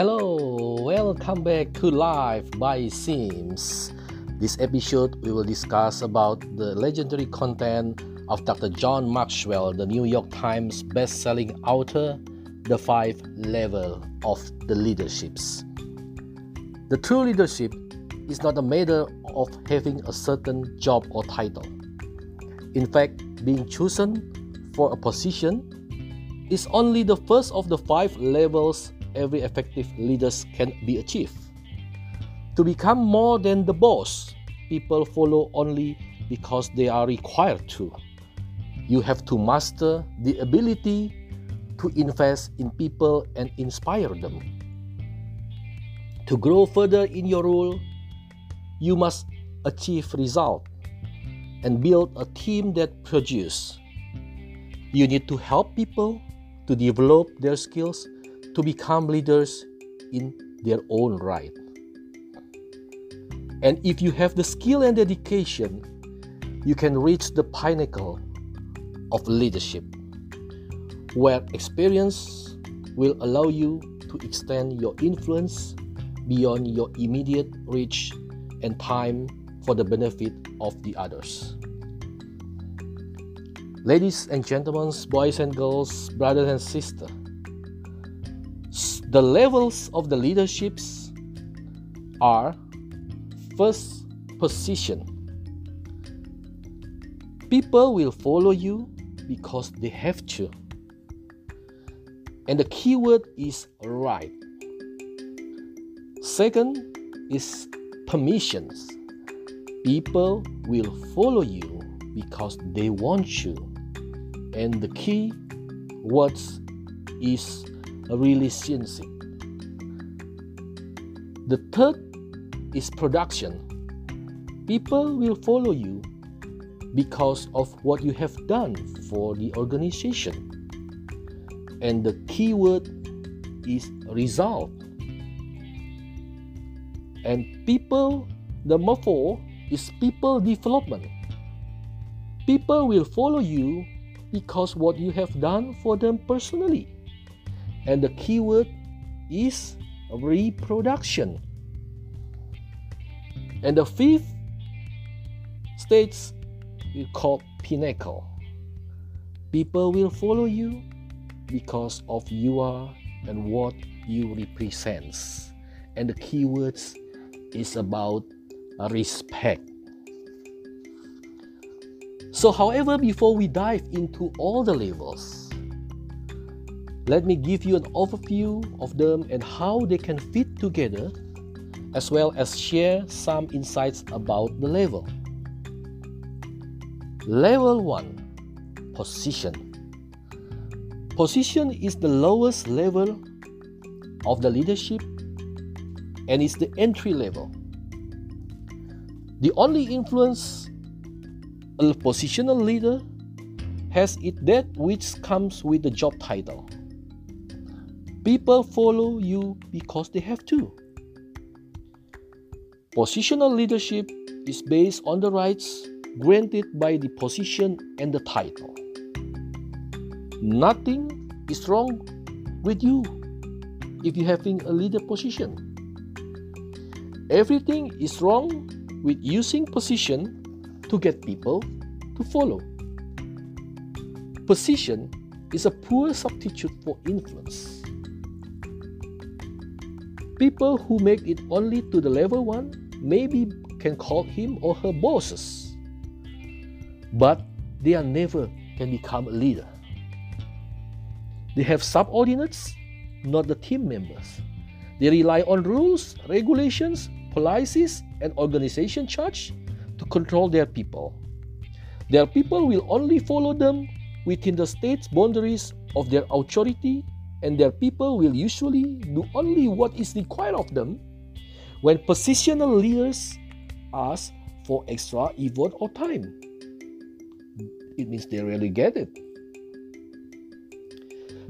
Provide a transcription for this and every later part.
Hello, welcome back to Life by Sims. This episode we will discuss about the legendary content of Dr. John Maxwell, the New York Times best-selling author, The Five Level of the Leaderships. The true leadership is not a matter of having a certain job or title. In fact, being chosen for a position is only the first of the five levels every effective leaders can be achieved. To become more than the boss, people follow only because they are required to. You have to master the ability to invest in people and inspire them. To grow further in your role, you must achieve result and build a team that produce. You need to help people to develop their skills to become leaders in their own right. And if you have the skill and dedication, you can reach the pinnacle of leadership, where experience will allow you to extend your influence beyond your immediate reach and time for the benefit of the others. Ladies and gentlemen, boys and girls, brothers and sisters, the levels of the leaderships are first position. People will follow you because they have to. And the keyword is right. Second is permissions. People will follow you because they want you. And the key words is relationship. The third is production. People will follow you because of what you have done for the organization. And the key word is result. And people, number four, is people development. People will follow you because what you have done for them personally and the keyword is reproduction. And the fifth stage we call pinnacle. People will follow you because of you are and what you represent. And the keywords is about respect. So, however, before we dive into all the levels, let me give you an overview of them and how they can fit together, as well as share some insights about the level. Level 1 Position Position is the lowest level of the leadership and is the entry level. The only influence a positional leader has is that which comes with the job title. People follow you because they have to. Positional leadership is based on the rights granted by the position and the title. Nothing is wrong with you if you're having a leader position. Everything is wrong with using position to get people to follow. Position is a poor substitute for influence. People who make it only to the level 1 maybe can call him or her bosses, but they are never can become a leader. They have subordinates, not the team members. They rely on rules, regulations, policies, and organization charge to control their people. Their people will only follow them within the state's boundaries of their authority and their people will usually do only what is required of them when positional leaders ask for extra effort or time. It means they really get it.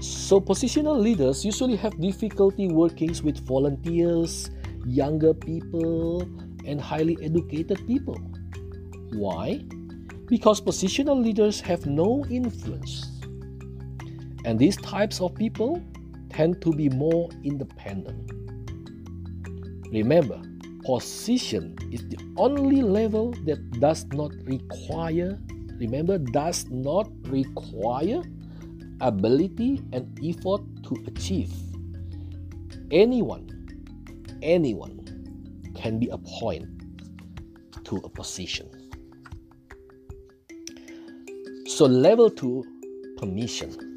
So, positional leaders usually have difficulty working with volunteers, younger people, and highly educated people. Why? Because positional leaders have no influence and these types of people tend to be more independent. Remember, position is the only level that does not require, remember, does not require ability and effort to achieve. Anyone, anyone can be appointed to a position. So, level two, permission.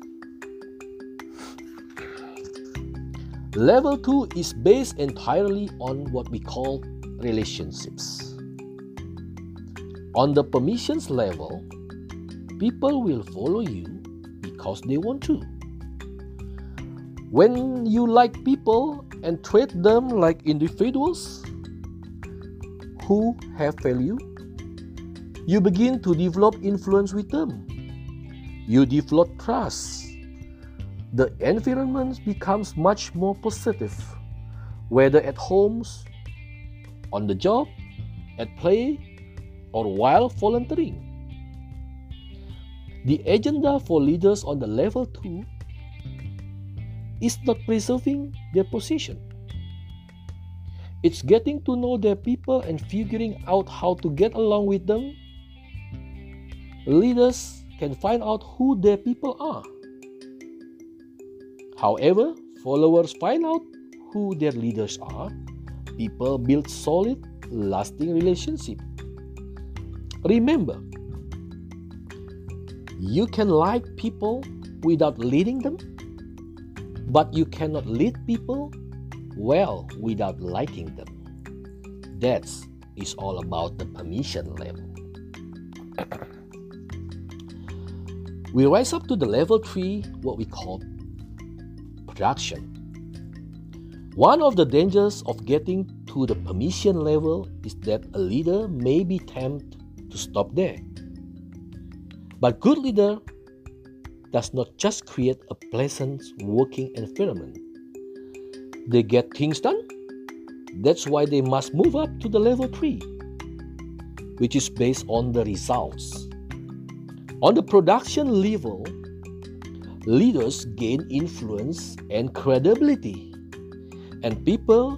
Level 2 is based entirely on what we call relationships. On the permissions level, people will follow you because they want to. When you like people and treat them like individuals who have value, you begin to develop influence with them. You develop trust the environment becomes much more positive, whether at homes, on the job, at play, or while volunteering. The agenda for leaders on the level 2 is not preserving their position. It's getting to know their people and figuring out how to get along with them. Leaders can find out who their people are However, followers find out who their leaders are. People build solid, lasting relationships. Remember, you can like people without leading them, but you cannot lead people well without liking them. That is all about the permission level. we rise up to the level 3, what we call One of the dangers of getting to the permission level is that a leader may be tempted to stop there. But good leader does not just create a pleasant working environment. They get things done. That's why they must move up to the level 3, which is based on the results. On the production level, leaders gain influence and credibility, and people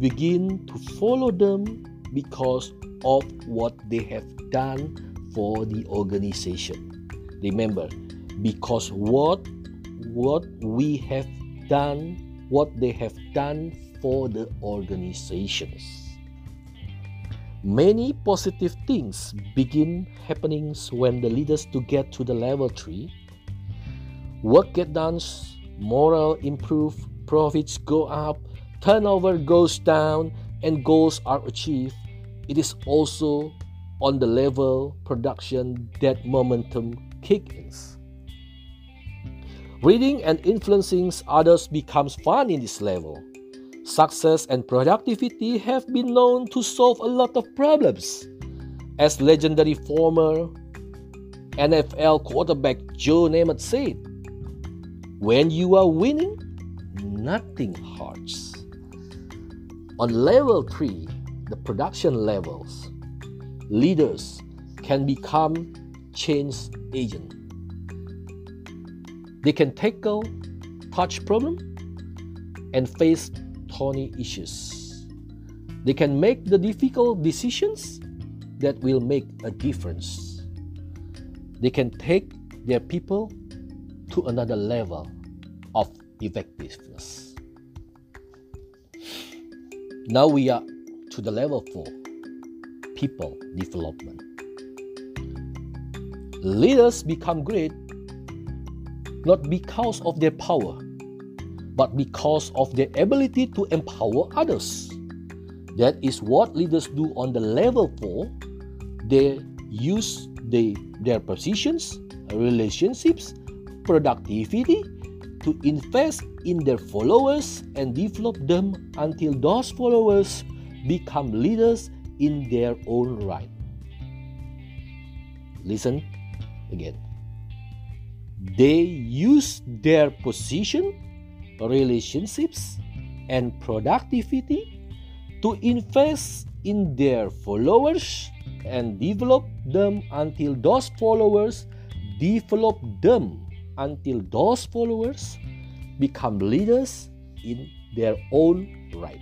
begin to follow them because of what they have done for the organization. Remember, because what what we have done, what they have done for the organizations. Many positive things begin happening when the leaders to get to the level 3 work get done, morale improve, profits go up, turnover goes down, and goals are achieved, it is also on the level production that momentum kicks. Reading and influencing others becomes fun in this level. Success and productivity have been known to solve a lot of problems. As legendary former NFL quarterback Joe Namath said, when you are winning, nothing hurts. On level 3, the production levels, leaders can become change agent. They can tackle touch problem and face thorny issues. They can make the difficult decisions that will make a difference. They can take their people to another level of effectiveness. Now we are to the level 4 people development. Leaders become great not because of their power, but because of their ability to empower others. That is what leaders do on the level 4. They use the, their positions, relationships, productivity to invest in their followers and develop them until those followers become leaders in their own right. Listen again. They use their position, relationships, and productivity to invest in their followers and develop them until those followers develop them until those followers become leaders in their own right.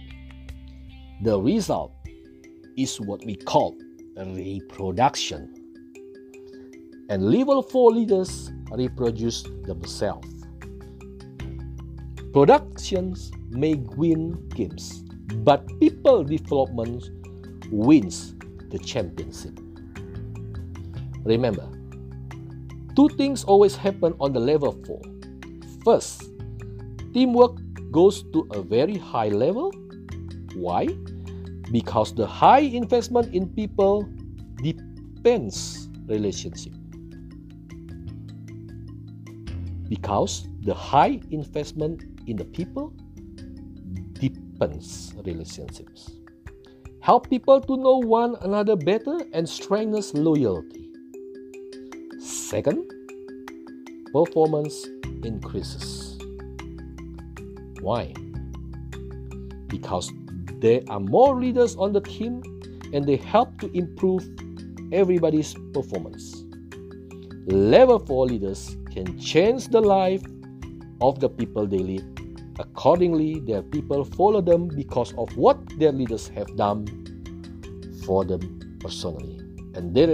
The result is what we call reproduction. And level 4 leaders reproduce themselves. Productions may win games, but people development wins the championship. Remember, two things always happen on the level 4. First, teamwork goes to a very high level. Why? Because the high investment in people depends relationship. Because the high investment in the people deepens relationships. Help people to know one another better and strengthens loyalty. Second, performance increases. Why? Because there are more leaders on the team and they help to improve everybody's performance. Level 4 leaders can change the life of the people they lead. Accordingly, their people follow them because of what their leaders have done for them personally. And their,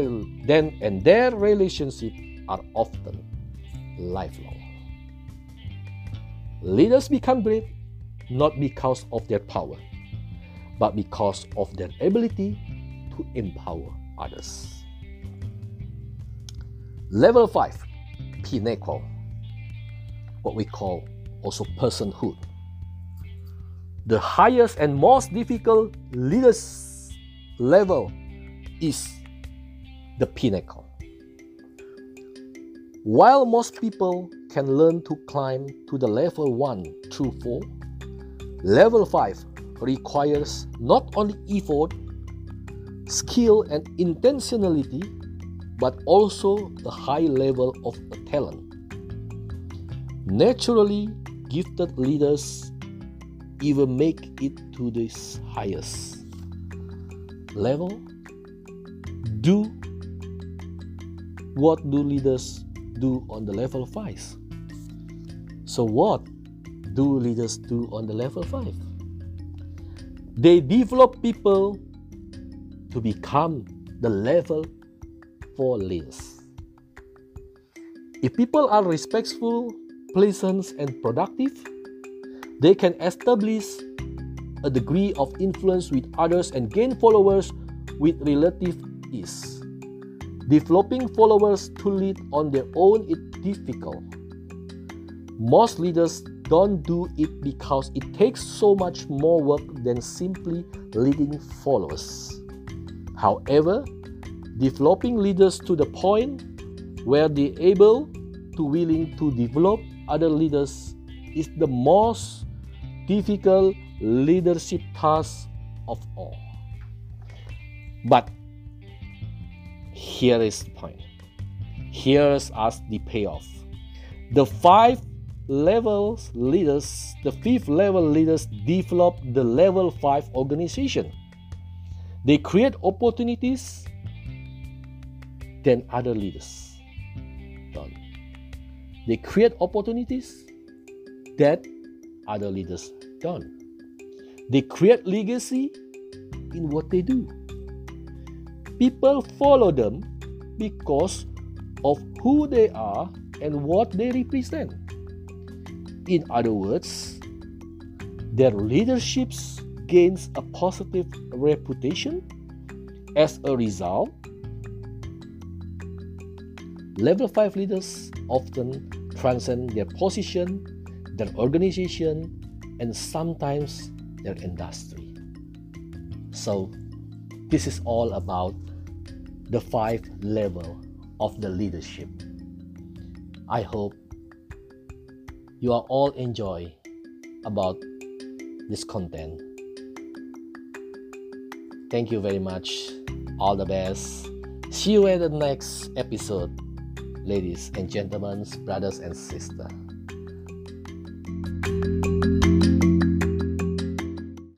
then and their relationships are often lifelong. Leaders become great not because of their power, but because of their ability to empower others. Level 5 Pinnacle, what we call also personhood. The highest and most difficult leaders level is the pinnacle. While most people can learn to climb to the level 1 through 4, level 5 requires not only effort, skill, and intentionality, but also a high level of talent. Naturally, gifted leaders even make it to this highest level. Do what do leaders do on the level 5? So, what do leaders do on the level 5? They develop people to become the level 4 leaders. If people are respectful, pleasant, and productive, they can establish a degree of influence with others and gain followers with relative ease. Developing followers to lead on their own is difficult. Most leaders don't do it because it takes so much more work than simply leading followers. However, developing leaders to the point where they're able to willing to develop other leaders is the most difficult leadership task of all. But here is the point. Here's us the payoff. The five levels leaders, the fifth level leaders develop the level five organization. They create opportunities than other leaders don't. They create opportunities that other leaders don't. They create legacy in what they do. People follow them because of who they are and what they represent. In other words, their leadership gains a positive reputation. As a result, level 5 leaders often transcend their position, their organization, and sometimes their industry. So, this is all about the five level of the leadership. I hope you are all enjoy about this content. Thank you very much. All the best. See you at the next episode, ladies and gentlemen, brothers and sisters.